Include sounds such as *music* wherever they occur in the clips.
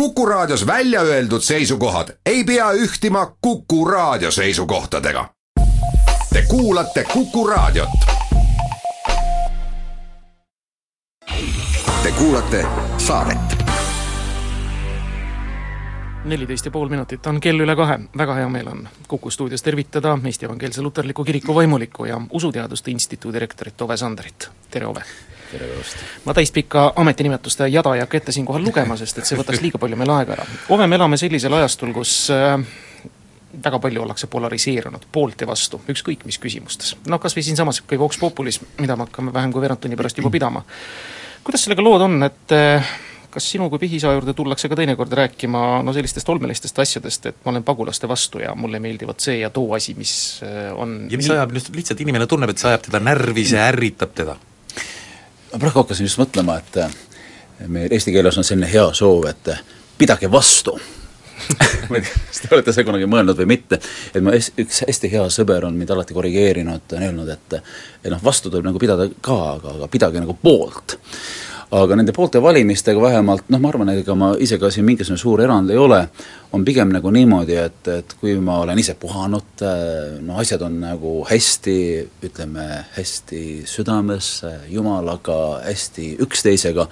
Kuku Raadios välja öeldud seisukohad ei pea ühtima Kuku Raadio seisukohtadega. Te kuulate Kuku Raadiot. Te kuulate saadet neliteist ja pool minutit on kell üle kahe, väga hea meel on Kuku stuudios tervitada Eesti Evangeelse Luterliku Kiriku vaimulikku ja Usuteaduste Instituudi rektorit Ove Sanderit, tere Ove! Tere päevast! ma täispikka ametinimetuste jada ei hakka ette siinkohal lugema, sest et see võtaks liiga palju meil aega ära. Ove, me elame sellisel ajastul, kus äh, väga palju ollakse polariseerunud, poolt ja vastu, ükskõik mis küsimustes. noh, kas või siinsamas kõige Vox Populis, mida me hakkame vähem kui veerand tunni pärast juba pidama. kuidas sellega lood on, et äh, kas sinu kui pihiisa juurde tullakse ka teinekord rääkima no sellistest olmelistest asjadest, et ma olen pagulaste vastu ja mulle meeldivad see ja too asi, mis äh, on ja mis ajab lihtsalt inimene tunneb, et see ajab teda närvi, see ärritab teda? Ma praegu hakkasin just mõtlema, et äh, meil eesti keeles on selline hea soov, et äh, pidage vastu. *laughs* Ma ei tea, kas te olete seda kunagi mõelnud või mitte, et ma, üks hästi hea sõber on mind alati korrigeerinud, on öelnud, et et noh, vastu tuleb nagu pidada ka, aga, aga pidage nagu poolt aga nende poolte valimistega vähemalt noh, ma arvan, ega ma ise ka siin mingisugune suur erand ei ole, on pigem nagu niimoodi, et, et kui ma olen ise puhanud, no asjad on nagu hästi, ütleme, hästi südames, Jumalaga, hästi üksteisega,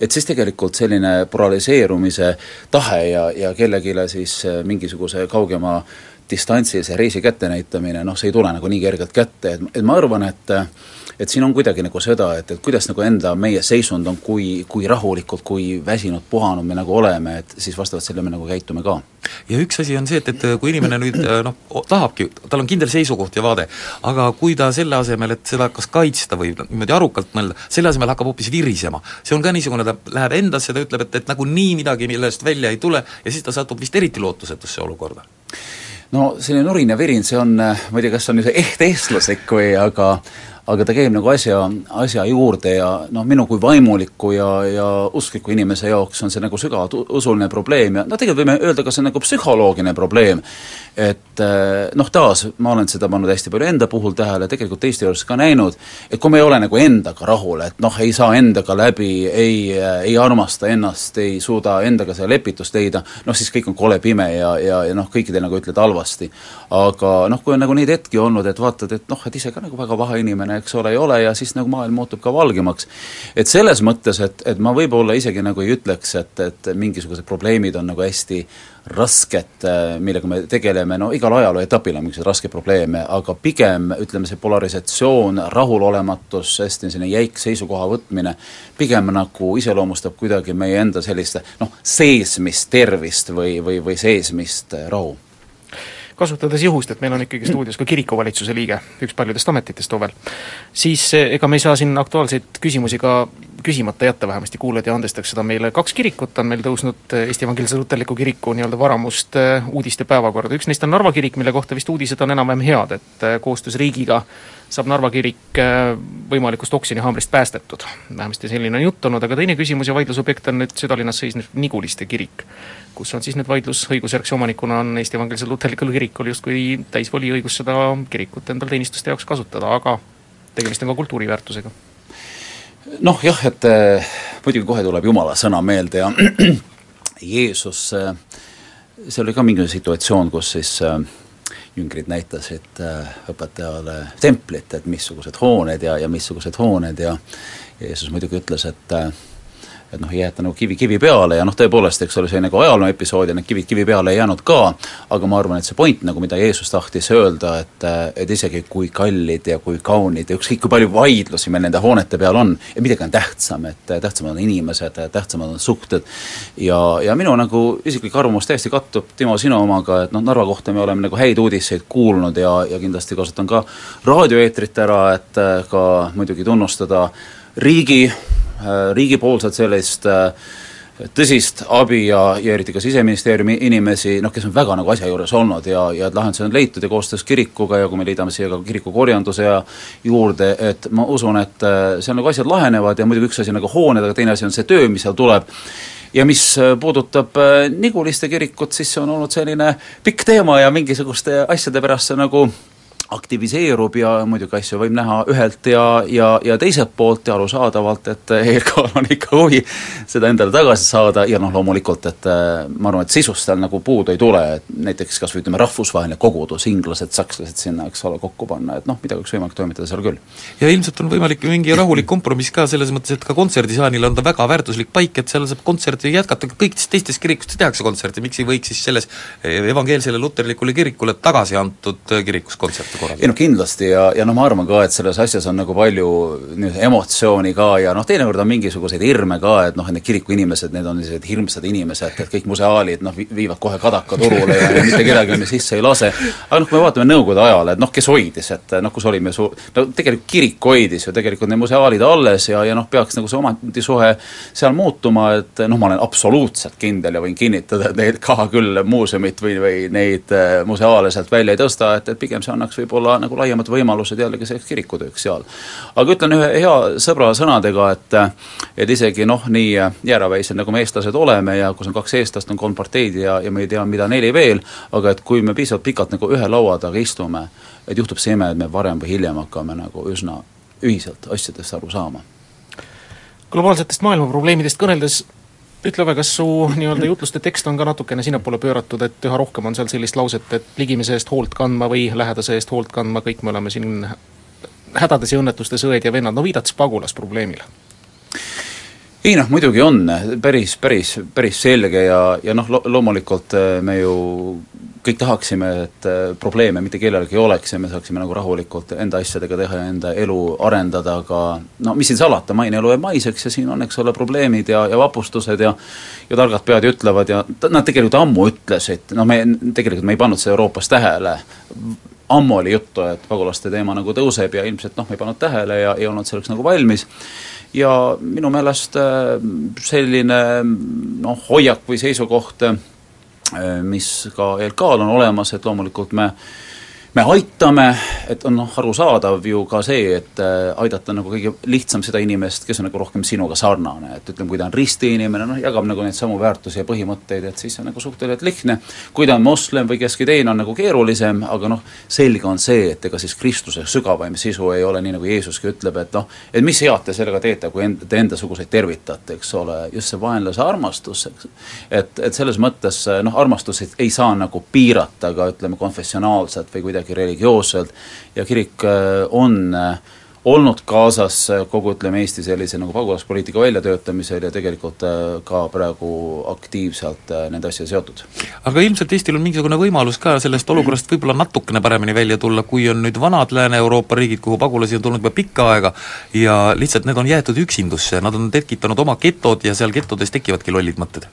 et siis tegelikult selline polariseerumise tahe ja, ja kellelegi siis mingisuguse kaugema distantsilise reisi kättenäitamine, noh, see ei tule nagu nii kergelt kätte, et, et ma arvan, et et siin on kuidagi nagu seda, et, et kuidas nagu enda, meie seisund on, kui, kui rahulikult, kui väsinud, puhanud me nagu oleme, et siis vastavalt sellele me nagu käitume ka. ja üks asi on see, et, et kui inimene nüüd noh, tahabki, tal on kindel seisukoht ja vaade, aga kui ta selle asemel, et seda kas kaitsta või niimoodi arukalt mõelda, selle asemel hakkab hoopis virisema, see on ka niisugune, ta läheb endasse, ta ütleb, et, et nagunii midagi millest välja ei tule ja siis ta satub vist eriti lootusetusse olukorda no selline nurin ja virin, see on, ma ei tea, kas see on niisugune eht eestlaslik või aga aga ta käib nagu asja, asja juurde ja noh, minu kui vaimuliku ja, ja uskliku inimese jaoks on see nagu sügavalt usuline probleem ja no tegelikult võime öelda ka see nagu psühholoogiline probleem. et eh, noh, taas, ma olen seda pannud hästi palju enda puhul tähele, tegelikult teiste juures ka näinud, et kui me ei ole nagu endaga rahul, et noh, ei saa endaga läbi, ei, ei armasta ennast, ei suuda endaga seda lepitust leida, noh siis kõik on kole pime ja, ja, ja noh, kõikidel nagu ütled halvasti. aga noh, kui on nagu neid hetki olnud, et vaatad, et noh, et ise ka nagu väga paha inimene, eks ole, ei ole ja siis nagu maailm muutub ka valgemaks. et selles mõttes, et, et ma võib-olla isegi nagu ei ütleks, et, et mingisugused probleemid on nagu hästi rasked, millega me tegeleme, no igal ajalooetapil on mingisuguseid raskeid probleeme, aga pigem ütleme, see polarisatsioon, rahulolematus, hästi selline jäik seisukoha võtmine, pigem nagu iseloomustab kuidagi meie enda sellist noh, seesmist tervist või, või, või seesmist rahu kasutades juhust, et meil on ikkagi stuudios ka kirikuvalitsuse liige, üks paljudest ametitest Ovel, siis eh, ega me ei saa siin aktuaalseid küsimusi ka küsimata jätta, vähemasti kuulajad ja andestaks seda meile, kaks kirikut on meil tõusnud eh, Eesti Evangeelse Luterliku Kiriku nii-öelda varamust eh, uudiste päevakorda, üks neist on Narva kirik, mille kohta vist uudised on enam-vähem head, et koostöös riigiga saab Narva kirik võimalikust oksjonihaamrist päästetud. vähemasti selline on jutt olnud, aga teine küsimus ja vaidlusobjekt on nüüd südalinnas seisnev Niguliste kirik kus on siis nüüd vaidlus õigusjärgse omanikuna on Eesti Evangeelsel Luterlikul Kirikul justkui täisvoliõigus seda kirikut endal teenistuste jaoks kasutada, aga tegemist on ka kultuuriväärtusega. Noh jah, et äh, muidugi kohe tuleb Jumala sõna meelde ja *clears throat* Jeesus äh,, see oli ka mingisugune situatsioon, kus siis äh, jüngrid näitasid õpetajale templit, et missugused hooned ja, ja missugused hooned ja Jeesus muidugi ütles, et et noh, ei jäeta nagu kivi kivi peale ja noh, tõepoolest, eks ole, see nagu ajaloo episood ja need kivid kivi peale ei jäänud ka, aga ma arvan, et see point nagu, mida Jeesus tahtis öelda, et et isegi kui kallid ja kui kaunid ja ükskõik kui palju vaidlusi meil nende hoonete peal on, et midagi on tähtsam, et tähtsamad on inimesed, tähtsamad on suhted. Ja, ja minu nagu isiklik arvamus täiesti kattub, Timo, sinu omaga, et noh, Narva kohta me oleme nagu häid uudiseid kuulnud ja, ja kindlasti kasutan ka raadioeetrit ära, et ka muidugi tunnustada riigi riigipoolset sellist äh, tõsist abi ja, ja eriti ka Siseministeeriumi inimesi, noh, kes on väga nagu asja juures olnud ja, ja et lahendused on leitud ja koostöös kirikuga ja kui me liidame siia ka kiriku korjanduse ja juurde, et ma usun, et äh, seal nagu asjad lahenevad ja muidugi üks asi on nagu hooned, aga teine asi on see töö, mis seal tuleb, ja mis puudutab Niguliste kirikut, siis see on olnud selline pikk teema ja mingisuguste asjade pärast see nagu aktiviseerub ja muidugi asju võib näha ühelt ja, ja, ja teiselt poolt ja arusaadavalt, et ERK-l on ikka huvi seda endale tagasi saada ja noh, loomulikult, et äh, ma arvan, et sisust seal nagu puudu ei tule, et näiteks kas või ütleme, rahvusvaheline kogudus, inglased, sakslased sinna, eks ole, kokku panna, et noh, midagi oleks võimalik toimetada seal küll. ja ilmselt on võimalik mingi rahulik kompromiss ka selles mõttes, et ka kontserdisaalil on ta väga väärtuslik paik, et seal saab kontserti jätkata, kõikides teistes kirikutes tehakse kontserte, miks ei võiks siis selles evangeelsele luterlikule kirikule tagasi antud kirikus kontserte korraldada. ei no kindlasti ja, ja noh, ma arvan ka, et selles asjas on nagu palju emotsiooni ka ja noh, teinekord on mingisuguseid hirme ka, et noh, need kiriku inimesed, need on sellised hirmsad inimesed, et kõik museaalid noh, viivad kohe kadaka turule ja, ja *laughs* mitte kedagi me sisse ei lase. aga noh, kui me vaatame Nõukogude ajal, et noh, kes hoidis, et noh, kus olime su-, no tegelikult kirik hoidis ju tegelikult need museaalid alles ja, ja noh, peaks nagu see omandisuhe seal muutuma, et noh, ma olen absoluutselt kindel ja võin kinnitada, et neid ka küll muuseumit või, või neid äh, museaale sealt välja ei tõsta, et, et pigem see annaks võib-olla nagu laiemad võimalused jällegi selleks kirikutööks seal. aga ütlen ühe hea sõbra sõnadega, et et isegi noh, nii jäärapäised, nagu me eestlased oleme ja kus on kaks eestlast, on kolm parteid ja, ja me ei tea, mida neli veel, aga et kui me piisavalt pikalt nagu ühe laua taga istume, et juhtub see ime, et me varem või hiljem hakkame nagu üsna ühiselt asjadest aru saama. globaalsetest maailma probleemidest kõneldes ütle aga, kas su nii-öelda jutluste tekst on ka natukene sinnapoole pööratud, et üha rohkem on seal sellist lauset, et ligimese eest hoolt kandma või lähedase eest hoolt kandma, kõik me oleme siin hädades ja õnnetustes õed ja vennad, no viidates pagulasprobleemile? ei noh, muidugi on päris, päris, päris selge ja, ja noh, lo-, loomulikult me ju kõik tahaksime, et äh, probleeme mitte kellelgi ei oleks ja me saaksime nagu rahulikult enda asjadega teha ja enda elu arendada, aga no mis siin salata, maine elu jääb maiseks ja siin on, eks ole, probleemid ja, ja vapustused ja ja targad pead ju ütlevad ja nad tegelikult ammu ütlesid, noh me, tegelikult me ei pannud seda Euroopas tähele, ammu oli juttu, et pagulaste teema nagu tõuseb ja ilmselt noh, me ei pannud tähele ja ei olnud selleks nagu valmis, ja minu meelest äh, selline noh, hoiak või seisukoht Äh, mis ka ELK-l on olemas, et loomulikult me me aitame, et on noh, arusaadav ju ka see, et äh, aidata nagu kõige lihtsam seda inimest, kes on nagu rohkem sinuga sarnane, et ütleme, kui ta on ristiinimene, noh, jagab nagu neid samu väärtusi ja põhimõtteid, et siis on nagu suhteliselt lihtne, kui ta on moslem või keski teine, on nagu keerulisem, aga noh, selge on see, et ega siis Kristuse sügavaim sisu ei ole nii, nagu Jeesuski ütleb, et noh, et mis head te sellega teete, kui end, te endasuguseid tervitate, eks ole, just see vaenlase armastus, eks. et, et selles mõttes noh, armastust ei saa nagu piirata ka ütleme, konfessionaalselt või kuidagi kuidagi religioosselt ja kirik äh, on äh, olnud kaasas äh, kogu ütleme, Eesti sellise nagu pagulaspoliitika väljatöötamisel ja tegelikult ka praegu aktiivselt nende asjadega seotud. aga ilmselt Eestil on mingisugune võimalus ka sellest olukorrast võib-olla natukene paremini välja tulla, kui on nüüd vanad Lääne-Euroopa riigid, kuhu pagulasi on tulnud juba pikka aega ja lihtsalt need on jäetud üksindusse, nad on tekitanud oma getod ja seal getodes tekivadki lollid mõtted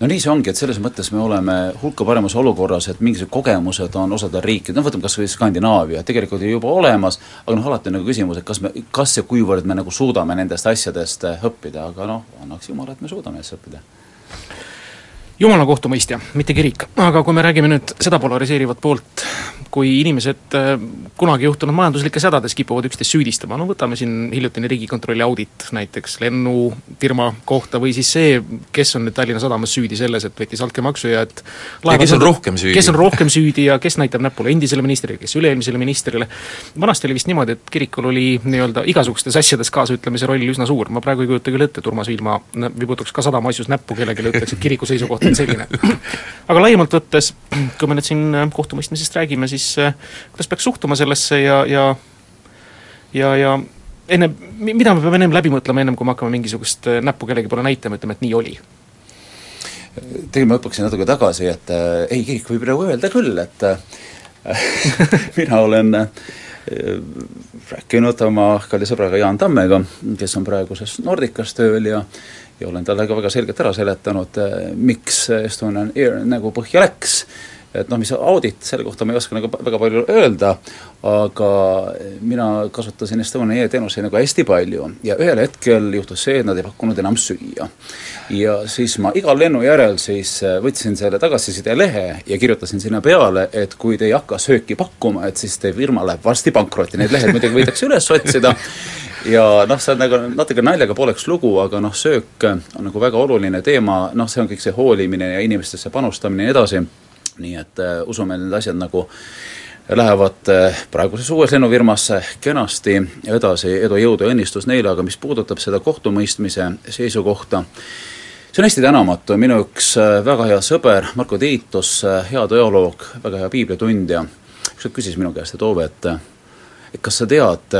no nii see ongi, et selles mõttes me oleme hulka paremas olukorras, et mingisugused kogemused on osadel riikidel, no võtame kas või Skandinaavia, tegelikult ju juba olemas, aga noh, alati on nagu küsimus, et kas me, kas ja kuivõrd me nagu suudame nendest asjadest õppida, aga noh, annaks jumal, et me suudame nendest õppida jumala kohtumõistja, mitte kirik. aga kui me räägime nüüd seda polariseerivat poolt, kui inimesed äh, kunagi juhtunud majanduslikes hädades kipuvad üksteist süüdistama, no võtame siin hiljutine Riigikontrolli audit näiteks lennufirma kohta või siis see, kes on nüüd Tallinna Sadamas süüdi selles, et võttis altkäemaksu ja et ja kes on rohkem süüdi. kes on rohkem süüdi ja kes näitab näpule endisele ministrile, kes üle-eelmisele ministrile, vanasti oli vist niimoodi, et kirikul oli nii-öelda igasugustes asjades kaasaütlemise roll üsna suur, ma praegu ei kujuta küll ette, et Urmas Viilma vibutaks ka sadama asjus näppu kellelegi, ütleks, et kiriku seisukoht on *laughs* selline. aga laiemalt võttes, kui me nüüd siin äh, kohtumõistmisest räägime, siis äh, kuidas peaks suhtuma sellesse ja, ja ja, ja enne, mida me peame ennem läbi mõtlema, ennem kui me hakkame mingisugust äh, näppu kellegi poole näitama, ütleme, et nii oli? tegelikult ma hüppaksin natuke tagasi, et äh, ei, kirik võib praegu öelda küll, et äh, *laughs* mina olen äh, rääkinud oma kalli sõbraga Jaan Tammega, kes on praeguses Nordicas tööl ja ja olen talle ka väga selgelt ära seletanud, miks Estonian Air nagu põhja läks. Et noh, mis audit, selle kohta ma ei oska nagu väga palju öelda, aga mina kasutasin Estonia e-teenuseid nagu hästi palju ja ühel hetkel juhtus see, et nad ei pakkunud enam süüa. ja siis ma igal lennu järel siis äh, võtsin selle tagasiside lehe ja kirjutasin sinna peale, et kui te ei hakka sööki pakkuma, et siis teie firma läheb varsti pankrotti, need lehed muidugi võidakse üles otsida, *laughs* ja noh, see on nagu natuke naljaga pooleks lugu, aga noh, söök on nagu väga oluline teema, noh, see on kõik see hoolimine ja inimestesse panustamine ja nii edasi. Nii et äh, usume, need asjad nagu lähevad äh, praeguses uues lennufirmas kenasti edasi, edu, jõudu ja õnnistus neile, aga mis puudutab seda kohtumõistmise seisukohta, see on hästi tänamatu, minu üks äh, väga hea sõber Marko Tiitus, äh, hea teoloog, väga hea piiblitundja, ükskord küsis minu käest, et Ove, et et kas sa tead,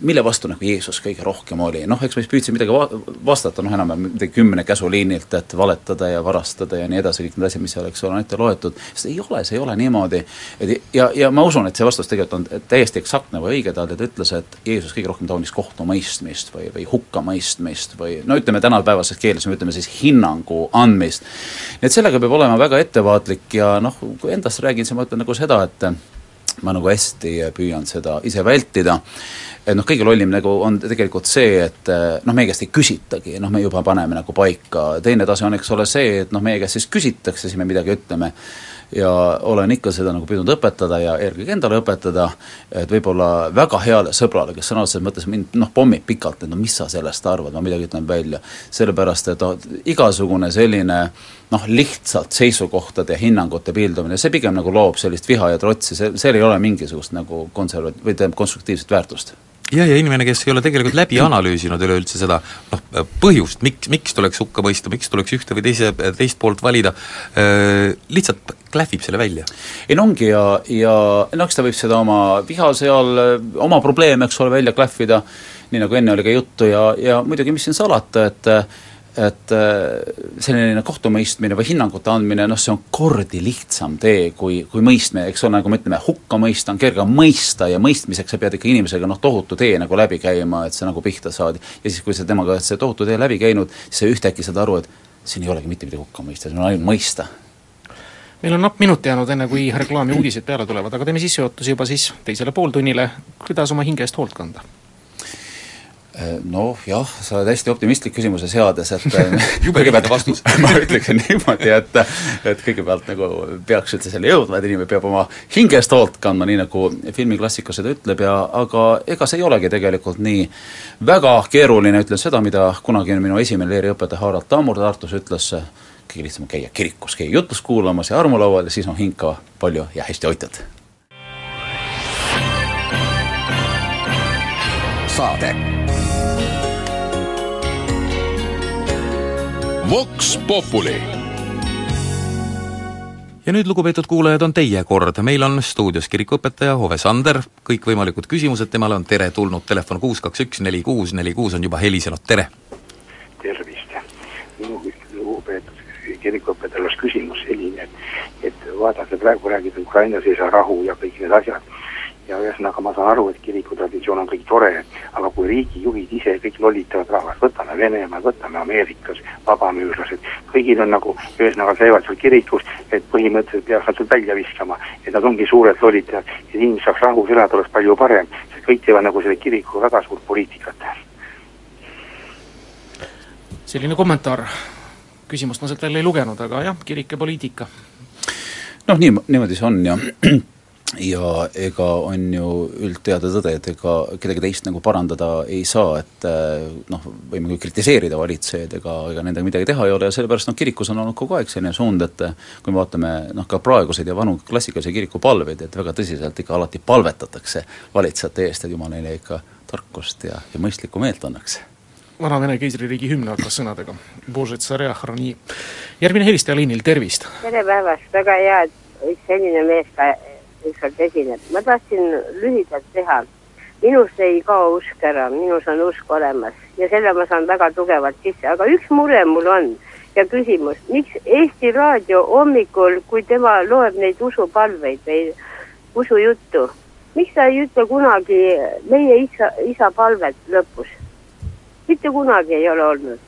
mille vastu nagu Jeesus kõige rohkem oli, noh, eks ma siis püüdsin midagi va-, vastata, noh enam-vähem midagi kümne käsuliinilt, et valetada ja varastada ja nii edasi, kõik need asjad, mis seal, eks ole, on ette loetud, sest ei ole, see ei ole niimoodi. et ja, ja ma usun, et see vastus tegelikult on täiesti eksaktne või õige, ta, ütles, et Jeesus kõige rohkem taunis kohtumõistmist või, või hukkamõistmist või no ütleme, tänapäevases keeles me ütleme siis hinnangu andmist. nii et sellega peab olema väga ettevaatlik ja noh, kui endast räägin, siis ma ütlen nagu seda, et ma nagu hästi püüan seda ise vältida et noh, kõige lollim nagu on tegelikult see, et eh, noh, meie käest ei küsitagi, noh, me juba paneme nagu paika, teine tase on, eks ole, see, et noh, meie käest siis küsitakse, siis me midagi ütleme, ja olen ikka seda nagu püüdnud õpetada ja eelkõige endale õpetada, et võib-olla väga heale sõbrale, kes sõna otseses mõttes mind noh, pommib pikalt, et no mis sa sellest arvad, ma midagi ütlen välja. sellepärast, et noh, igasugune selline noh, lihtsalt seisukohtade ja hinnangute pildumine, see pigem nagu loob sellist viha ja trotsi, see, seal ei ole mingisugust nagu konserva-, või tähendab, konstruktiivset väärtust jah, ja inimene, kes ei ole tegelikult läbi analüüsinud üleüldse seda noh, põhjust, miks, miks tuleks hukka mõista, miks tuleks ühte või teise, teist poolt valida, lihtsalt klähvib selle välja. ei no ongi ja, ja no eks ta võib seda oma viha seal, oma probleeme, eks ole, välja klähvida, nii nagu enne oli ka juttu ja, ja muidugi, mis siin salata, et et äh, selline kohtumõistmine või hinnangute andmine, noh, see on kordi lihtsam tee kui, kui mõistmine, eks ole, nagu me ütleme, hukka mõista on kergem mõista ja mõistmiseks sa pead ikka inimesega noh, tohutu tee nagu läbi käima, et sa nagu pihta saad. ja siis, kui sa temaga oled see tohutu tee läbi käinud, siis sa ühtäkki saad aru, et siin ei olegi mitte midagi hukka mõista, siin on ainult mõista. Meil on napp minut jäänud, enne kui reklaami uudised peale tulevad, aga teeme sissejuhatuse juba siis teisele pooltunnile, kuidas oma hinge eest hoolt kanda noh jah, sa oled hästi optimistlik küsimuse seades, et *laughs* kõigepealt vastus *laughs* ma ütleksin niimoodi, et et kõigepealt nagu peaks üldse selle jõudma, et inimene peab oma hingest hoolt kandma, nii nagu filmiklassika seda ütleb ja aga ega see ei olegi tegelikult nii väga keeruline, ütlen seda, mida kunagi minu esimene leeriõpetaja Harald Tammur Tartus ütles, kõige lihtsam on käia kirikus, käia jutlust kuulamas ja armulaual ja siis on hing ka palju ja hästi hoitud. saade Vox Populi. ja nüüd, lugupeetud kuulajad, on teie kord, meil on stuudios kirikuõpetaja Ove Sander, kõikvõimalikud küsimused temale on teretulnud, telefon kuus kaks üks neli kuus neli kuus on juba helisenud, tere! tervist! minu lugupeetud kirikuõpetajal oleks küsimus selline, et et vaadake, praegu räägib Ukrainas ei saa rahu ja kõik need asjad ja ühesõnaga ma saan aru, et kiriku traditsioon on kõik tore, aga kui riigijuhid ise kõik lollitavad rahvast, võtame Venemaal, võtame Ameerikas, vabamüürlased, kõigil on nagu, ühesõnaga käivad seal kirikus, et põhimõtteliselt peaks nad sealt välja viskama, et nad ongi suured lollitajad, et inimesed saaks rahus elada, oleks palju parem, sest kõik teevad nagu selle kiriku väga suurt poliitikat. selline kommentaar, küsimust ma sealt välja ei lugenud, aga jah, kirik ja poliitika. noh, nii, niimoodi see on ja *clears throat* ja ega on ju üldteada tõde, et ega kedagi teist nagu parandada ei saa, et eh, noh, võime küll kritiseerida valitsejaid, ega, ega nendega midagi teha ei ole ja sellepärast noh, kirikus on olnud kogu aeg selline suund, et kui me vaatame noh, ka praeguseid ja vanu klassikalisi kirikupalveid, et väga tõsiselt ikka alati palvetatakse valitsejate eest, et Jumal neile ikka tarkust ja, ja mõistlikku meelt annaks vana Vene keisririigi hümn algas sõnadega järgmine helistaja liinil, tervist! tere päevast, väga hea, et üks selline mees ka ükskord esineb. ma tahtsin lühidalt teha. minust ei kao usk ära, minus on usk olemas ja selle ma saan väga tugevalt sisse, aga üks mure mul on ja küsimus, miks Eesti Raadio hommikul, kui tema loeb neid usupalveid või usujuttu, miks ta ei ütle kunagi meie isa, isa palvet lõpus? mitte kunagi ei ole olnud.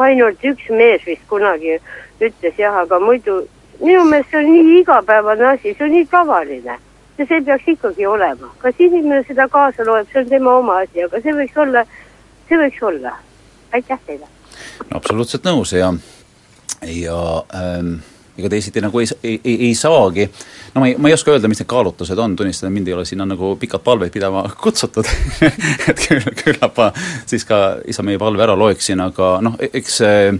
ainult üks mees vist kunagi ütles jah, aga muidu minu meelest see on nii igapäevane asi, see on nii tavaline ja see peaks ikkagi olema. kas inimene seda kaasa loeb, see on tema oma asi, aga see võiks olla, see võiks olla. aitäh teile! no absoluutselt nõus ja, ja ähm, ega teisiti nagu ei, ei, ei, ei saagi, no ma ei, ma ei oska öelda, mis need kaalutlused on, tunnistan, mind ei ole sinna nagu pikalt palveid pidama *laughs* kutsutud et küll, küllap ma siis ka isa meie palve ära loeksin, aga noh, e-, eks äh,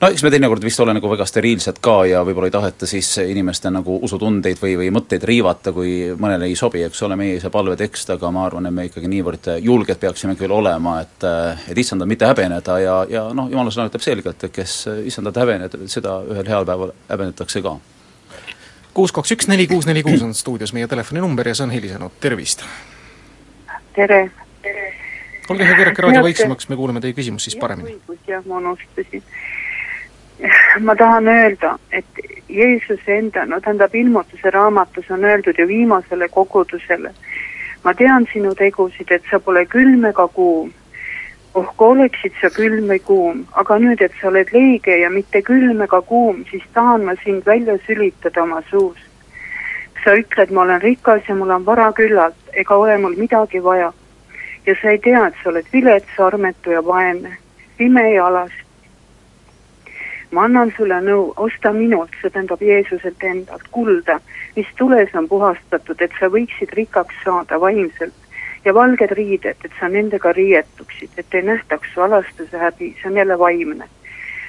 no eks me teinekord vist ole nagu väga steriilsed ka ja võib-olla ei taheta siis inimeste nagu usutundeid või, või mõtteid riivata, kui mõnele ei sobi, eks ole, meie see palvetekst, aga ma arvan, et me ikkagi niivõrd julged peaksime küll olema, et et issandat mitte häbeneda ja, ja noh, jumala sõna ütleb selgelt, et kes issandat häbeneb, seda ühel heal päeval häbenetakse ka. kuus, kaks, üks, neli, kuus, neli, kuus on stuudios meie telefoninumber ja see on helisenud, tervist! tere! olge hea, keerake raadio vaiksemaks, me kuuleme teie küsimust siis paremini. jah, ma unustasin ma tahan öelda, et Jeesuse enda, no tähendab, ilmutuse raamatus on öeldud ju viimasele kogudusele, ma tean sinu tegusid, et sa pole külm ega kuum. oh, kui oleksid sa külm või kuum, aga nüüd, et sa oled leige ja mitte külm ega kuum, siis tahan ma sind välja sülitada oma suust. sa ütled, ma olen rikas ja mul on vara küllalt, ega ole mul midagi vaja. ja sa ei tea, et sa oled vilets, armetu ja vaene, pime ja alasti ma annan sulle nõu, osta minult, see tähendab Jeesuselt endalt, kulda, mis tules on puhastatud, et sa võiksid rikkaks saada vaimselt. Ja valged riided, et sa nendega riietuksid, et ei nähtaks su alastuse häbi, see on jälle vaimne.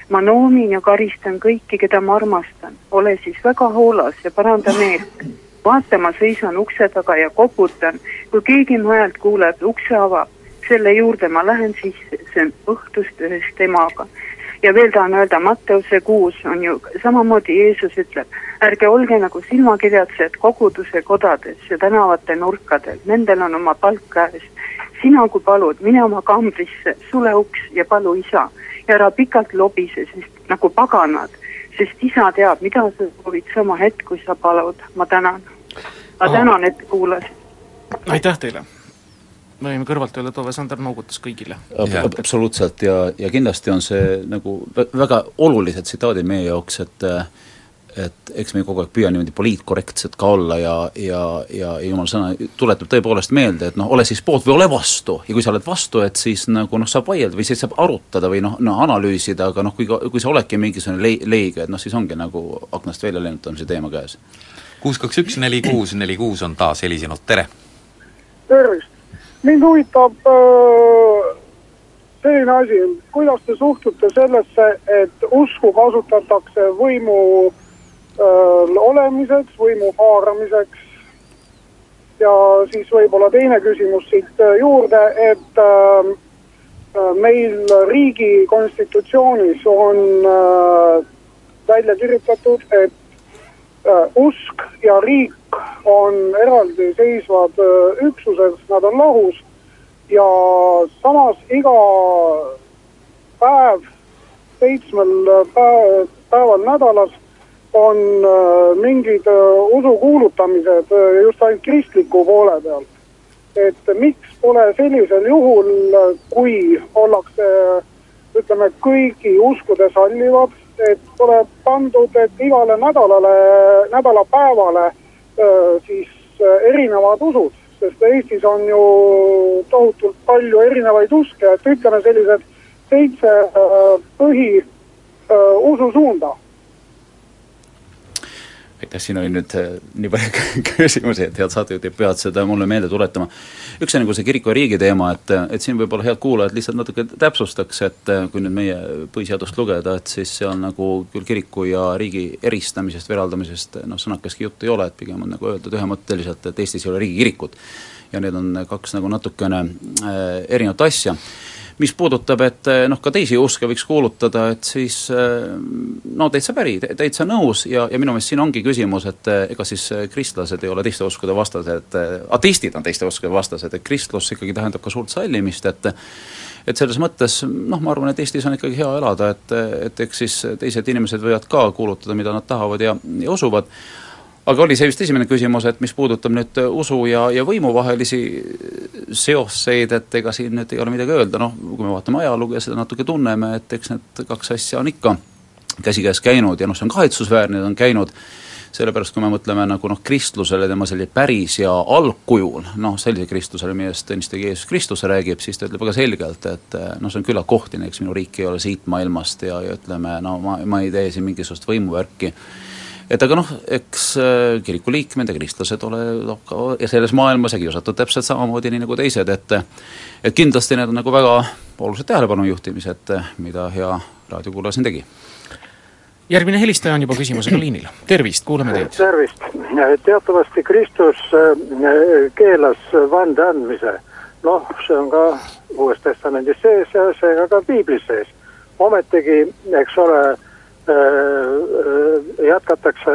ma noomin ja karistan kõiki, keda ma armastan, ole siis väga hoolas ja paranda meelt. vaata, ma seisan ukse taga ja koputan, kui keegi mu häält kuuleb, ukse avab, selle juurde ma lähen sisse, see on õhtust ühes temaga ja veel tahan öelda, Matteuse kuus on ju samamoodi Jeesus ütleb, ärge olge nagu silmakirjatsejad koguduse kodades ja tänavate nurkadel, nendel on oma palk käes. sina, kui palud, mine oma kambrisse, sule uks ja palu isa ja ära pikalt lobise, sest nagu paganad, sest isa teab, mida sa soovid sama hetk, kui sa palud, ma tänan. ma tänan, et kuulasid. aitäh teile me võime kõrvalt öelda, et Ove Sander noogutas kõigile. absoluutselt ja, ja kindlasti on see nagu väga olulised tsitaadid meie jaoks, et et eks me kogu aeg püüa niimoodi poliitkorrektsed ka olla ja, ja, ja, ja jumala sõna tuletab tõepoolest meelde, et noh, ole siis poolt või ole vastu ja kui sa oled vastu, et siis nagu noh, saab vaielda või siis saab arutada või noh, no analüüsida, aga noh, kui, kui sa oledki mingisugune lei-, leige, et noh, siis ongi nagu aknast välja lennutamise teema käes. kuus, kaks, üks, neli, kuus, neli, kuus on taas helisenud, tere! tervist! Mind huvitab äh, selline asi, kuidas te suhtute sellesse, et usku kasutatakse võimu äh, olemiseks, võimu haaramiseks. ja siis võib-olla teine küsimus siit äh, juurde, et äh, äh, meil riigi konstitutsioonis on äh, välja kirjutatud, et usk ja riik on eraldiseisvad äh, üksused, nad on lahus ja samas iga päev, seitsmel päev, päeval nädalas on äh, mingid usu kuulutamised just ainult kristliku poole pealt. et miks pole sellisel juhul, kui ollakse ütleme, kõigi uskude sallivad, et pole pandud, et igale nädalale, nädalapäevale siis erinevad usud, sest Eestis on ju tohutult palju erinevaid uske, et ütleme sellised seitse põhi ususuunda aitäh, siin oli nüüd nii palju *laughs* küsimusi, et head saatejuhid peavad seda mulle meelde tuletama. üks on nagu see kiriku ja riigi teema, et, et siin võib-olla head kuulajad lihtsalt natuke täpsustaks, et kui nüüd meie põhiseadust lugeda, et siis seal nagu küll kiriku ja riigi eristamisest või eraldamisest noh, sõnakeski juttu ei ole, et pigem on nagu öeldud ühemõtteliselt, et Eestis ei ole riigikirikut. ja need on kaks nagu natukene äh, erinevat asja mis puudutab, et eh, noh, ka teisi uske võiks kuulutada, et siis eh, no täitsa päri, täitsa nõus ja, ja minu meelest siin ongi küsimus, et eh, ega siis kristlased ei ole teiste uskude vastased, ateistid on teiste uskude vastased, et kristlus ikkagi tähendab ka suurt sallimist, et et selles mõttes noh, ma arvan, et Eestis on ikkagi hea elada, et, et eks siis teised inimesed võivad ka kuulutada, mida nad tahavad ja, ja usuvad, aga oli see vist esimene küsimus, et mis puudutab nüüd usu ja, ja võimu vahelisi seoseid, et ega siin nüüd ei ole midagi öelda, noh, kui me vaatame ajalugu ja seda natuke tunneme, et eks need kaks asja on ikka käsikäes käinud ja noh, see on kahetsusväärne, need on käinud. Sellepärast, kui me mõtleme nagu noh, kristlusele tema selline päris ja algkujul, noh sellise kristlusele, millest õnnistage Jeesus Kristus räägib, siis ta ütleb väga selgelt, et noh, see on küllalt kohtine, eks minu riik ei ole siit maailmast ja, ja ütleme, no ma, ma ei tee siin mingisugust võimuvärki et aga noh, eks äh, kiriku liikmed ja kristlased ole noh, ka selles maailmas ja kiusatud täpselt samamoodi, nii nagu teised, et et kindlasti need on nagu väga olulised tähelepanu juhtimised, mida hea raadiokuulaja siin tegi järgmine helistaja on juba küsimusega liinil, tervist, kuulame teid. tervist, teatavasti Kristus äh, keelas vande andmise. noh, see on ka Uues Testamendis sees ja seega ka piiblis sees. ometigi, eks ole jätkatakse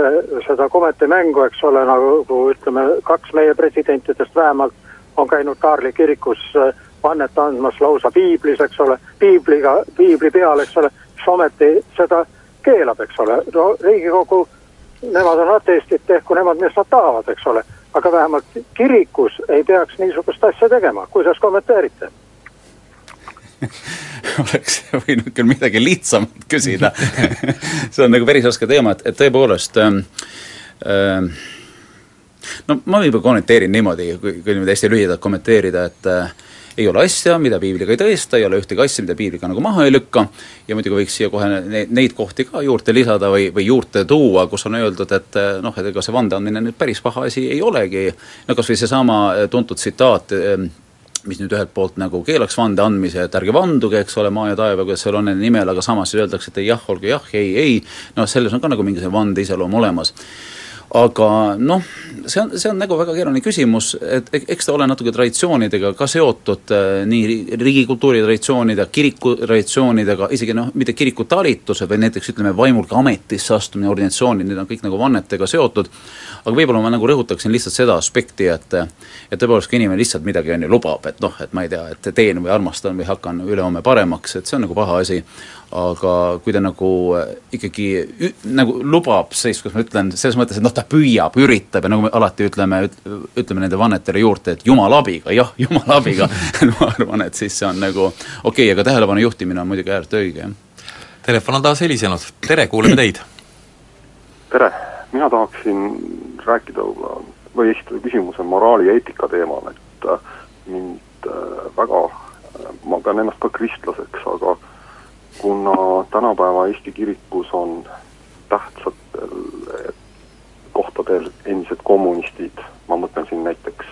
seda kometemängu, eks ole, nagu ütleme, kaks meie presidentidest vähemalt on käinud Kaarli kirikus vannet andmas lausa piiblis, eks ole, piibliga, piibli peal, eks ole, mis ometi seda keelab, eks ole, no Riigikogu, nemad on ateistid, tehku nemad, mis nad tahavad, eks ole, aga vähemalt kirikus ei peaks niisugust asja tegema, kuidas kommenteerite? *laughs* oleks võinud küll midagi lihtsamat küsida. *laughs* See on nagu päris raske teema, et, et tõepoolest ähm, ähm, no ma võib-olla kommenteerin niimoodi, kui, kui niimoodi hästi lühidalt kommenteerida, et äh, ei ole asja, mida piibliga ei tõesta, ei ole ühtegi asja, mida piibliga nagu maha ei lükka. Ja muidugi võiks siia kohe neid, neid kohti ka juurde lisada või, või juurde tuua, kus on öeldud, et noh, et ega see vande andmine nüüd päris paha asi ei olegi, no kas või seesama tuntud tsitaat, mis nüüd ühelt poolt nagu keelaks vande andmise, et ärge vanduge, eks ole, maa ja taeva, kuidas seal on nende nimel, aga samas siis öeldakse, et jah, olgu jah, ei, ei, noh, selles on ka nagu mingisugune vande iseloom olemas aga noh, see on, see on nagu väga keeruline küsimus, et eks ta ole natuke traditsioonidega ka seotud äh,, nii riigikultuuri traditsioonide, kiriku traditsioonidega, isegi noh, mitte kirikutalitused, vaid näiteks ütleme, vaimulike ametisse astumine, organisatsioonid, need on kõik nagu vannetega seotud, aga võib-olla ma nagu rõhutaksin lihtsalt seda aspekti, et et tõepoolest, kui inimene lihtsalt midagi on ju lubab, et noh, et ma ei tea, et teen või armastan või hakkan ülehomme paremaks, et see on nagu paha asi, aga kui ta nagu äh, ikkagi ü, nagu lubab, siis kuidas ma ütlen, selles mõttes, et noh, ta püüab, üritab ja nagu me alati ütleme, ütleme nende vannetele juurde, et jumala abiga, jah, *laughs* jumala abiga *laughs* ma arvan, et siis see on nagu okei okay,, aga tähelepanu juhtimine on muidugi ääret õige, jah. Telefon on taas helisenud, tere, kuuleme teid! tere, mina tahaksin rääkida või esitada küsimuse moraali ja eetika teemal, et äh, mind äh, väga, ma pean ennast ka kristlaseks, aga kuna tänapäeva Eesti kirikus on tähtsatel kohtadel endised kommunistid, ma mõtlen siin näiteks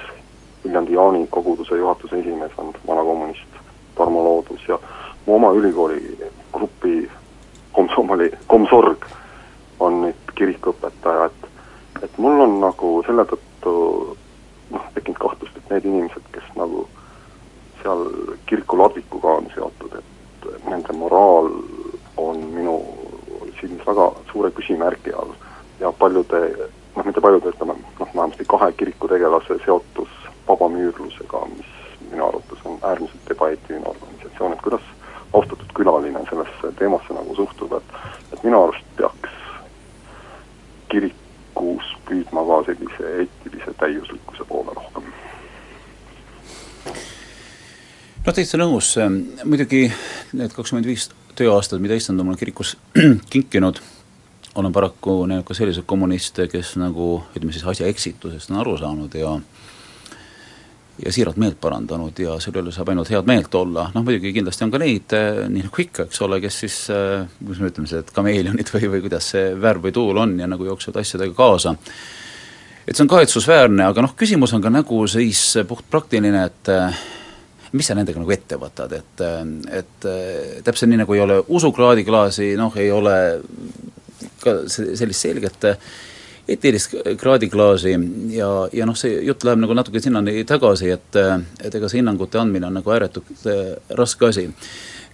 Viljandi Jaani koguduse juhatuse esimees on vanakommunist Tarmo Loodus ja mu oma ülikooli grupi komsomoli, komsorg on nüüd kirikuõpetaja, et et mul on nagu selle tõttu noh, tekkinud kahtlust, et need inimesed, kes nagu seal kiriku ladvikuga on seotud, et nende moraal on minu silmis väga suure küsimärgi all. Ja paljude, noh mitte paljude, ütleme noh, vähemasti kahe kirikutegelase seotus vabamüürlusega, mis minu arvates on äärmiselt ebaeetiline organisatsioon, et kuidas austatud külaline sellesse teemasse nagu suhtub, et et minu arust peaks kirikus püüdma ka sellise eetilise täiuslikkuse poole noh, täitsa nõus, muidugi need kakskümmend viis tööaastat, mida issand on mulle kirikus *clears throat* kinkinud, olen paraku näinud ka selliseid kommuniste, kes nagu ütleme siis asja eksitusest on aru saanud ja ja siiralt meelt parandanud ja selle üle saab ainult head meelt olla, noh muidugi kindlasti on ka neid, eh, nii nagu ikka, eks ole, kes siis eh, kuidas me ütleme, see kameelionid *laughs* või, või kuidas see värv või tuul on ja nagu jooksevad asjadega kaasa. et see on kahetsusväärne, aga noh, küsimus on ka nagu siis puhtpraktiline, et eh, mis sa nendega nagu ette võtad, et, et täpselt nii, nagu ei ole usukraadiklaasi, noh, ei ole ka sellist selget eetilist kraadiklaasi ja, ja noh, see jutt läheb nagu natuke sinnani tagasi, et et ega see hinnangute andmine on nagu ääretult äh, raske asi.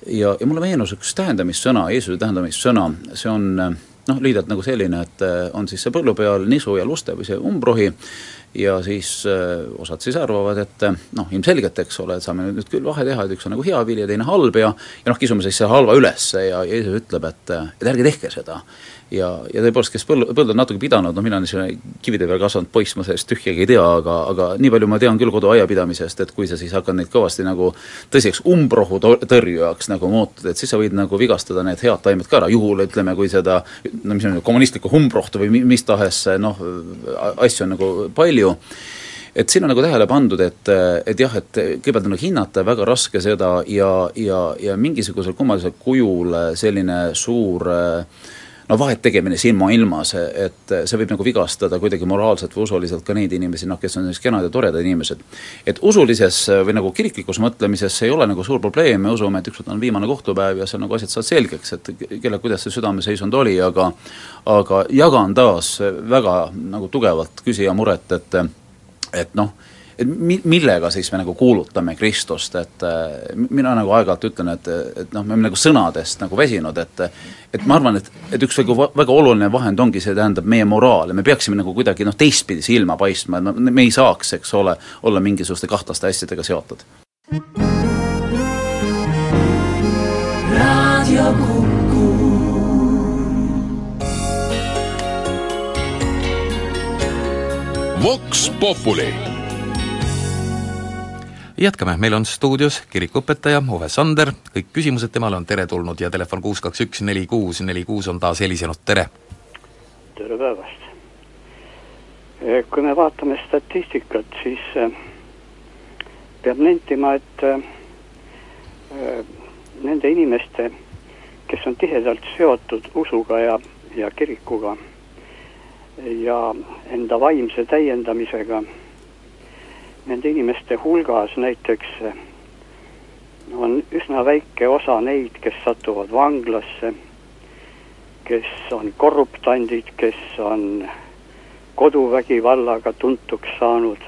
ja, ja mulle meenus üks tähendamissõna, Jeesuse tähendamissõna, see on noh, lühidalt nagu selline, et äh, on siis see põllu peal nisu ja luste või see umbrohi ja siis äh, osad siis arvavad, et äh, noh, ilmselgelt, eks ole, et saame nüüd küll vahe teha, et üks on nagu hea vili ja teine halb ja ja noh, kisume siis selle halva ülesse ja Jeesus ütleb, et, et ärge tehke seda ja, ja tõepoolest, kes põllu, põldu on natuke pidanud, no mina niisugune kivide peal kasvanud poiss, ma sellest tühjagi ei tea, aga, aga nii palju ma tean küll koduaiapidamisest, et kui sa siis hakkad neid kõvasti nagu tõsiseks umbrohu tõrjujaks nagu muutud, et siis sa võid nagu vigastada need head taimed ka ära, juhul ütleme, kui seda no mis on kommunistlikku umbrohtu või mis tahes noh, asju on nagu palju, et siin on nagu tähele pandud, et, et jah, et kõigepealt on nagu hinnata väga raske seda ja, ja, ja mingisugusel kummalisel kujul selline suur äh, no vahet tegemine silmailmas, et see võib nagu vigastada kuidagi moraalselt või usuliselt ka neid inimesi, noh, kes on sellised kenad ja toredad inimesed. et usulises või nagu kiriklikus mõtlemises ei ole nagu suur probleem, me usume, et ükskord on viimane kohtupäev ja seal nagu asjad saavad selgeks, et kelle, kuidas see südameseisund oli, aga aga jagan taas väga nagu tugevalt küsija muret, et et noh, et mi-, millega siis me nagu kuulutame Kristust, et äh, mina nagu aeg-ajalt ütlen, et, et noh, me oleme nagu sõnadest nagu väsinud, et et ma arvan, et, et üks väga, väga oluline vahend ongi see, tähendab meie moraal ja me peaksime nagu kuidagi noh, teistpidi silma paistma, et me, me ei saaks, eks ole, olla mingisuguste kahtlaste asjadega seotud. raadio Kuku. Vox Populi jätkame, meil on stuudios kirikuõpetaja Ove Sander, kõik küsimused temale on teretulnud ja telefon kuus kaks üks neli kuus neli kuus on taas helisenud, tere! tere päevast! Eh, kui me vaatame statistikat, siis eh, peab nentima, et eh, nende inimeste, kes on tihedalt seotud usuga ja, ja kirikuga ja enda vaimse täiendamisega nende inimeste hulgas näiteks on üsna väike osa neid, kes satuvad vanglasse, kes on korruptandid, kes on koduvägivallaga tuntuks saanud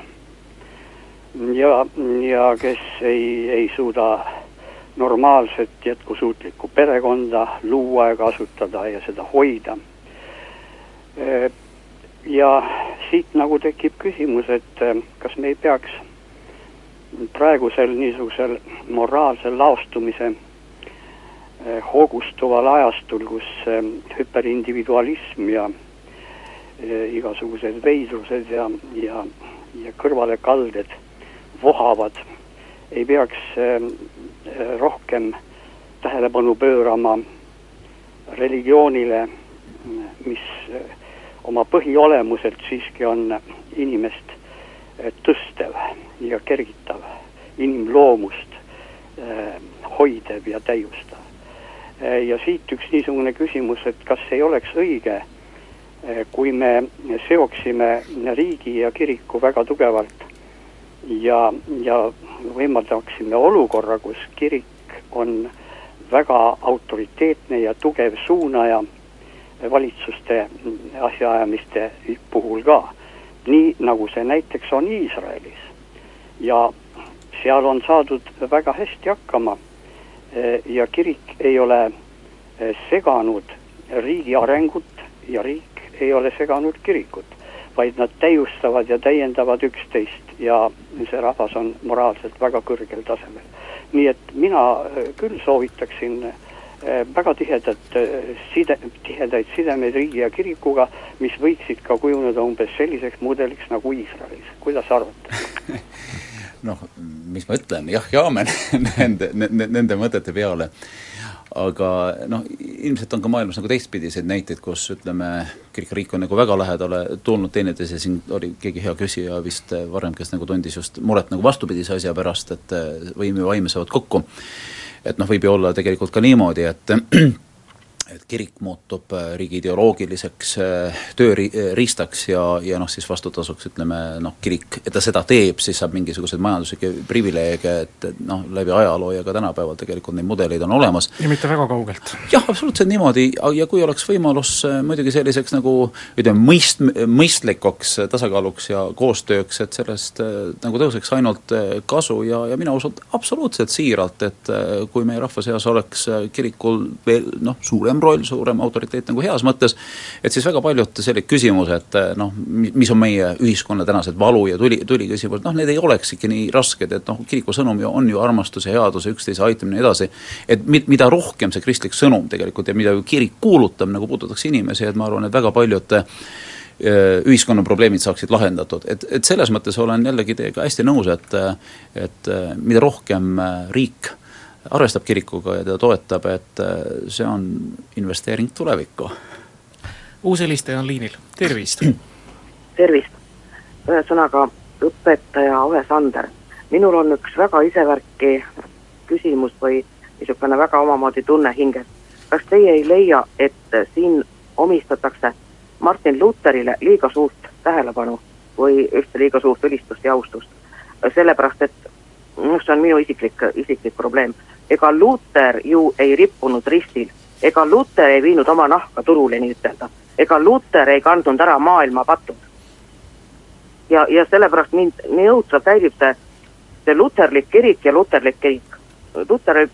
ja, ja kes ei, ei suuda normaalset jätkusuutlikku perekonda luua ja kasutada ja seda hoida. Ja siit nagu tekib küsimus, et äh, kas me ei peaks praegusel niisugusel moraalsel laostumise äh, hoogustuval ajastul, kus äh, hüperindividualism ja igasugused veidrused ja, ja, ja kõrvalekalded vohavad, ei peaks rohkem tähelepanu pöörama religioonile, mis oma põhiolemuselt siiski on inimest eh, tõstev ja kergitav, inimloomust eh, hoidev ja täiustav. Eh, ja siit üks niisugune küsimus, et kas ei oleks õige, kui me seoksime riigi ja kiriku väga tugevalt ja, ja võimaldaksime olukorra, kus kirik on väga autoriteetne ja tugev suunaja valitsuste asjaajamiste puhul ka. nii nagu see näiteks on Iisraelis. ja seal on saadud väga hästi hakkama ja kirik ei ole seganud riigi arengut ja riik ei ole seganud kirikut, vaid nad täiustavad ja täiendavad üksteist ja see rahvas on moraalselt väga kõrgel tasemel. nii et mina küll soovitaksin Äh, väga tihedat äh, side, tihedaid sidemeid riigi ja kirikuga, mis võiksid ka kujuneda umbes selliseks mudeliks nagu Iisraelis, kuidas arvate? *laughs* noh, mis ma ütlen, jah ja aamen *laughs* nende, nende, nende mõtete peale. aga noh, ilmselt on ka maailmas nagu teistpidiseid näiteid, kus ütleme, kirik ja riik on nagu väga lähedale tulnud teineteise, siin oli keegi hea küsija vist varem, kes nagu tundis just muret nagu vastupidise asja pärast, et võim ja vaim saavad kokku et noh, võib ju olla tegelikult ka niimoodi, et *clears throat* et kirik muutub äh, riigi ideoloogiliseks äh, tööriistaks ja, ja noh, siis vastutasuks ütleme noh, kirik, et ta seda teeb, siis saab mingisuguseid majanduslikke privileege, et, et noh, läbi ajaloo ja ka tänapäeval tegelikult neid mudeleid on olemas. ja mitte väga kaugelt. jah, absoluutselt niimoodi, ja kui oleks võimalus äh, muidugi selliseks nagu ütleme, mõist-, mõistlikuks tasakaaluks ja koostööks, et sellest nagu tõuseks ainult kasu ja, ja mina usun absoluutselt siiralt, et kui meie rahva seas oleks kirikul veel noh, suurem suurem roll, suurem autoriteet nagu heas mõttes, et siis väga paljud sellised küsimused noh, mis on meie ühiskonna tänased valu ja tuli, tuli küsimused, noh need ei olekski nii rasked, et noh, kiriku sõnum ju on ju armastuse, headuse, üksteise aitamine ja nii edasi, et mi-, mida rohkem see kristlik sõnum tegelikult ja mida kirik kuulutab, nagu puudutaks inimesi, et ma arvan, et väga paljud äh, ühiskonna probleemid saaksid lahendatud, et, et selles mõttes olen jällegi teiega hästi nõus, et et mida rohkem riik arvestab kirikuga ja teda toetab, et äh, see on investeering tulevikku. uus helistaja on liinil, tervist! *clears throat* tervist! ühesõnaga, õpetaja Ove Sander, minul on üks väga isevärki küsimus või niisugune väga omamoodi tunne hinges. kas teie ei leia, et siin omistatakse Martin Lutherile liiga suurt tähelepanu või üldse liiga suurt ülistust ja austust. sellepärast, et noh, see on minu isiklik, isiklik probleem. Ega Luther ju ei rippunud ristil, ega Luther ei viinud oma nahka turule nii-ütelda, ega Luther ei kandnud ära maailma patud. ja, ja sellepärast mind nii õudselt häirib see, see luterlik kirik ja luterlik kirik. Luther ei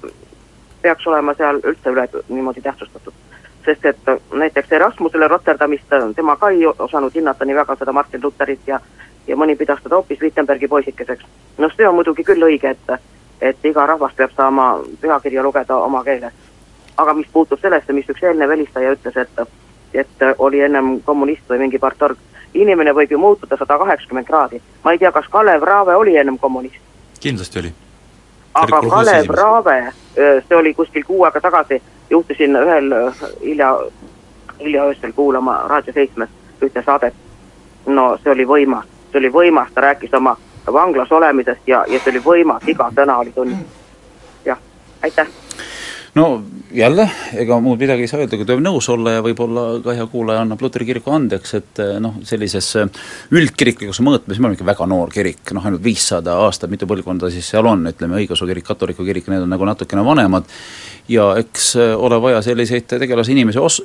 peaks olema seal üldse üle niimoodi tähtsustatud sest et näiteks Erasmusele Rotterdamist tema ka ei osanud hinnata nii väga seda Martin Lutherit ja ja mõni pidas teda hoopis Wittenbergi poisikeseks. noh, see on muidugi küll õige, et et iga rahvas peab saama pühakirja lugeda oma keeles. aga mis puutub sellesse, mis üks eelnev helistaja ütles, et et oli ennem kommunist või mingi partorg, inimene võib ju muutuda sada kaheksakümmend kraadi. ma ei tea, kas Kalev Raave oli ennem kommunist? kindlasti oli. aga Kalev Raave, see oli kuskil kuu aega tagasi, juhtusin ühel hilja, hilja öösel kuulama Raadio seitsmes ühte saadet. no see oli võimas, see oli võimas, ta rääkis oma vanglas olemisest ja, ja see oli võimas, iga sõna oli tund. jah, aitäh no jälle, ega muud midagi ei saa öelda, kui tuleb nõus olla ja võib-olla ka hea kuulaja annab Luteri kiriku andeks, et eh, noh, sellises üldkiriklikus mõõtmes me oleme ikka väga noor kirik, noh ainult viissada aastat, mitu põlvkonda siis seal on, ütleme, õigeusu kirik, katoliku kirik, need on nagu natukene vanemad, ja eks eh, ole vaja selliseid tegelasi inimesi os-,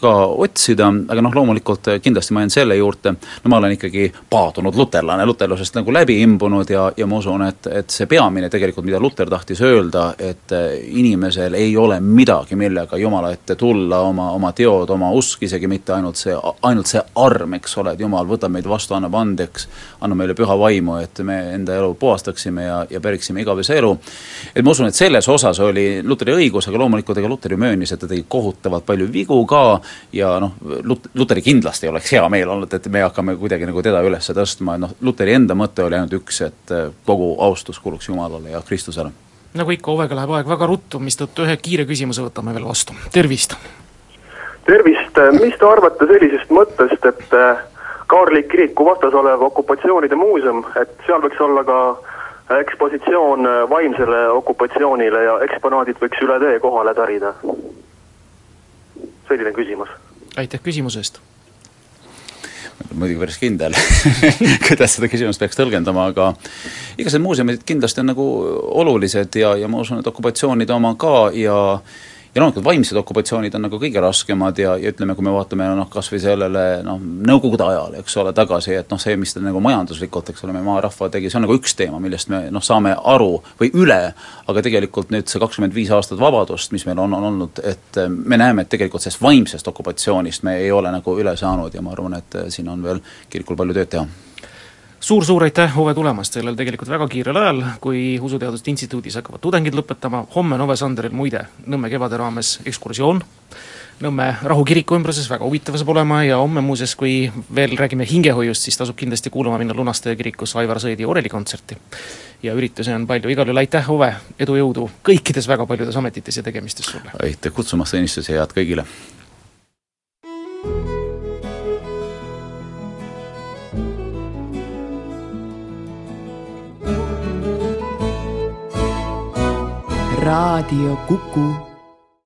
ka otsida, aga noh, loomulikult kindlasti ma jään selle juurde, no ma olen ikkagi paadunud luterlane, luterlusest nagu läbi imbunud ja, ja ma usun, et, et see peamine tegelikult, mida Luter tahtis öelda, et inimesel ei ole midagi, millega Jumala ette tulla, oma, oma teod, oma usk, isegi mitte ainult see, ainult see arm, eks ole, et Jumal võtab meid vastu, annab andeks, annab meile püha vaimu, et me enda elu puhastaksime ja, ja päriksime igavese elu. et ma usun, et selles osas oli Luteri õigus, aga loomulikult ega Luter ju möönis, et ta tegi kohutavalt palju vigu ka ja noh, Lut-, Luteri kindlasti oleks hea meel olnud, et me hakkame kuidagi nagu teda üles tõstma, noh, Luteri enda mõte oli ainult üks, et kogu austus kuuluks Jumalale ja Kristusele. Nagu ikka, Ovega läheb aeg väga ruttu, mistõttu ühe kiire küsimuse võtame veel vastu, tervist! tervist, mis te arvate sellisest mõttest, et äh, Kaarli kiriku vastas olev okupatsioonide muuseum, et seal võiks olla ka ekspositsioon äh, vaimsele okupatsioonile ja eksponaadid võiks üle tee kohale tärida? selline küsimus. aitäh küsimuse eest muidugi päris kindel *laughs* kuidas seda küsimust peaks tõlgendama, aga igasugused muuseumid kindlasti on nagu olulised ja, ja ma usun, et okupatsioonide oma ka ja ja loomulikult vaimsed okupatsioonid on nagu kõige raskemad ja, ja ütleme, kui me vaatame noh, kas või sellele noh, Nõukogude ajale, eks ole, tagasi, et noh, see, mis ta nagu majanduslikult, eks ole, meie maarahva tegi, see on nagu üks teema, millest me noh, saame aru või üle, aga tegelikult nüüd see kakskümmend viis aastat vabadust, mis meil on, on olnud, et me näeme, et tegelikult sellest vaimsest okupatsioonist me ei ole nagu üle saanud ja ma arvan, et siin on veel kirikul palju tööd teha suur-suur aitäh, Ove, tulemast sellel tegelikult väga kiirel ajal, kui Usuteaduste Instituudis hakkavad tudengid lõpetama, homme on Ove Sanderil muide Nõmme kevade raames ekskursioon, Nõmme Rahu kiriku ümbruses, väga huvitav saab olema ja homme muuseas, kui veel räägime hingehoiust, siis tasub kindlasti kuulama minna Lunastaja kirikus Aivar Sõidi orelikontserti. ja üritusi on palju, igal juhul aitäh, Ove, edu, jõudu kõikides väga paljudes ametites ja tegemistes sulle! aitäh kutsumast, õnnistusi ja head kõigile! Raadio Kuku